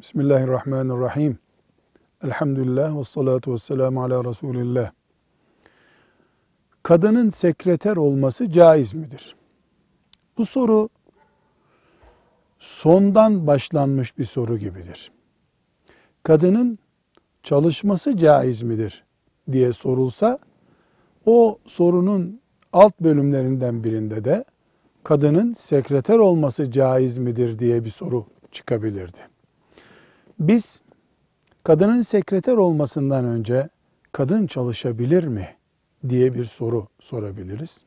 Bismillahirrahmanirrahim. Elhamdülillah ve salatu ve selamu ala Resulillah. Kadının sekreter olması caiz midir? Bu soru sondan başlanmış bir soru gibidir. Kadının çalışması caiz midir diye sorulsa o sorunun alt bölümlerinden birinde de kadının sekreter olması caiz midir diye bir soru çıkabilirdi. Biz kadının sekreter olmasından önce kadın çalışabilir mi diye bir soru sorabiliriz.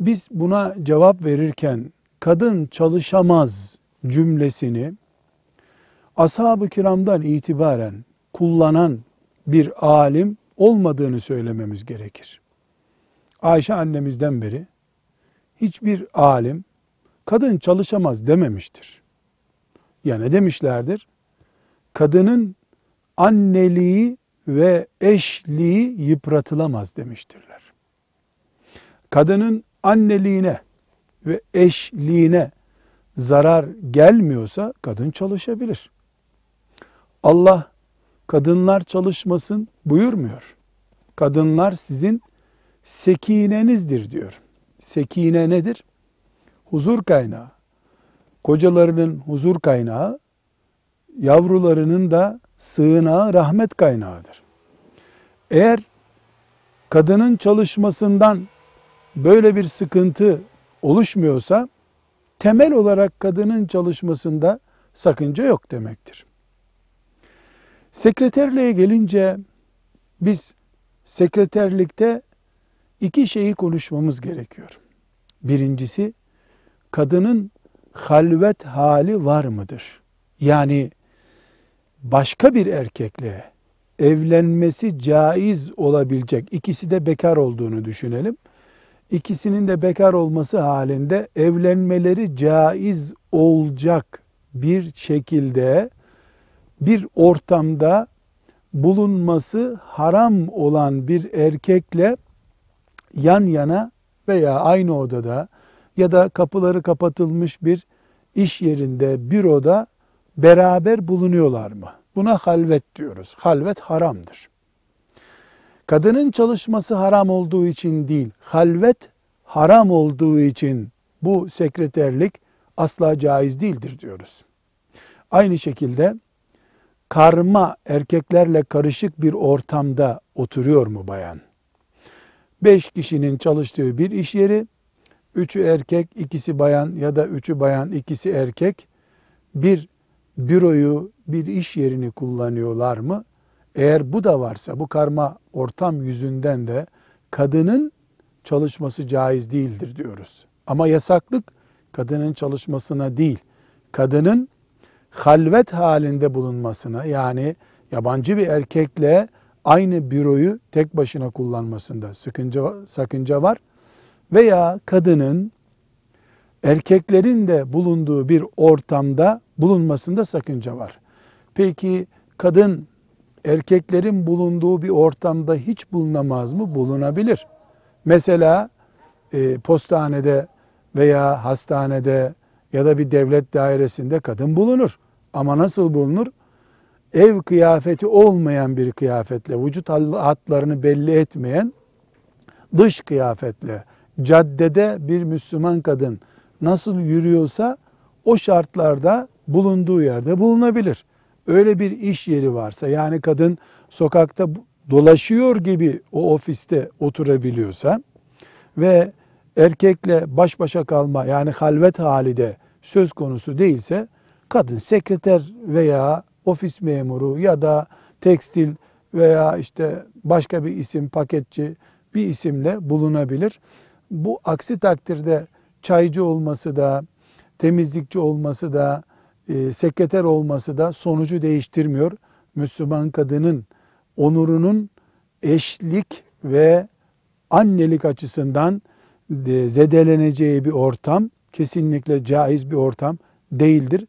Biz buna cevap verirken kadın çalışamaz cümlesini ashab-ı kiramdan itibaren kullanan bir alim olmadığını söylememiz gerekir. Ayşe annemizden beri hiçbir alim kadın çalışamaz dememiştir. Ya ne demişlerdir? Kadının anneliği ve eşliği yıpratılamaz demiştirler. Kadının anneliğine ve eşliğine zarar gelmiyorsa kadın çalışabilir. Allah kadınlar çalışmasın buyurmuyor. Kadınlar sizin sekinenizdir diyor. Sekine nedir? Huzur kaynağı. Kocalarının huzur kaynağı yavrularının da sığınağı rahmet kaynağıdır. Eğer kadının çalışmasından böyle bir sıkıntı oluşmuyorsa temel olarak kadının çalışmasında sakınca yok demektir. Sekreterliğe gelince biz sekreterlikte iki şeyi konuşmamız gerekiyor. Birincisi kadının halvet hali var mıdır? Yani başka bir erkekle evlenmesi caiz olabilecek, ikisi de bekar olduğunu düşünelim. İkisinin de bekar olması halinde evlenmeleri caiz olacak bir şekilde bir ortamda bulunması haram olan bir erkekle yan yana veya aynı odada ya da kapıları kapatılmış bir iş yerinde, büroda beraber bulunuyorlar mı? Buna halvet diyoruz. Halvet haramdır. Kadının çalışması haram olduğu için değil, halvet haram olduğu için bu sekreterlik asla caiz değildir diyoruz. Aynı şekilde karma erkeklerle karışık bir ortamda oturuyor mu bayan? Beş kişinin çalıştığı bir iş yeri, üçü erkek, ikisi bayan ya da üçü bayan, ikisi erkek bir büroyu, bir iş yerini kullanıyorlar mı? Eğer bu da varsa bu karma ortam yüzünden de kadının çalışması caiz değildir diyoruz. Ama yasaklık kadının çalışmasına değil, kadının halvet halinde bulunmasına yani yabancı bir erkekle aynı büroyu tek başına kullanmasında sıkınca, sakınca var. Veya kadının erkeklerin de bulunduğu bir ortamda bulunmasında sakınca var. Peki kadın erkeklerin bulunduğu bir ortamda hiç bulunamaz mı? Bulunabilir. Mesela e, postanede veya hastanede ya da bir devlet dairesinde kadın bulunur. Ama nasıl bulunur? Ev kıyafeti olmayan bir kıyafetle, vücut hatlarını belli etmeyen dış kıyafetle, caddede bir Müslüman kadın nasıl yürüyorsa o şartlarda bulunduğu yerde bulunabilir. Öyle bir iş yeri varsa yani kadın sokakta dolaşıyor gibi o ofiste oturabiliyorsa ve erkekle baş başa kalma yani halvet hali de söz konusu değilse kadın sekreter veya ofis memuru ya da tekstil veya işte başka bir isim paketçi bir isimle bulunabilir. Bu aksi takdirde çaycı olması da temizlikçi olması da e, sekreter olması da sonucu değiştirmiyor. Müslüman kadının onurunun eşlik ve annelik açısından e, zedeleneceği bir ortam kesinlikle caiz bir ortam değildir.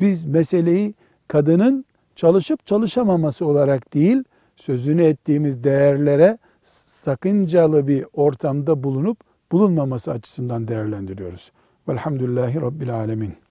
Biz meseleyi kadının çalışıp çalışamaması olarak değil, sözünü ettiğimiz değerlere sakıncalı bir ortamda bulunup bulunmaması açısından değerlendiriyoruz. Velhamdülillahi Rabbil Alemin.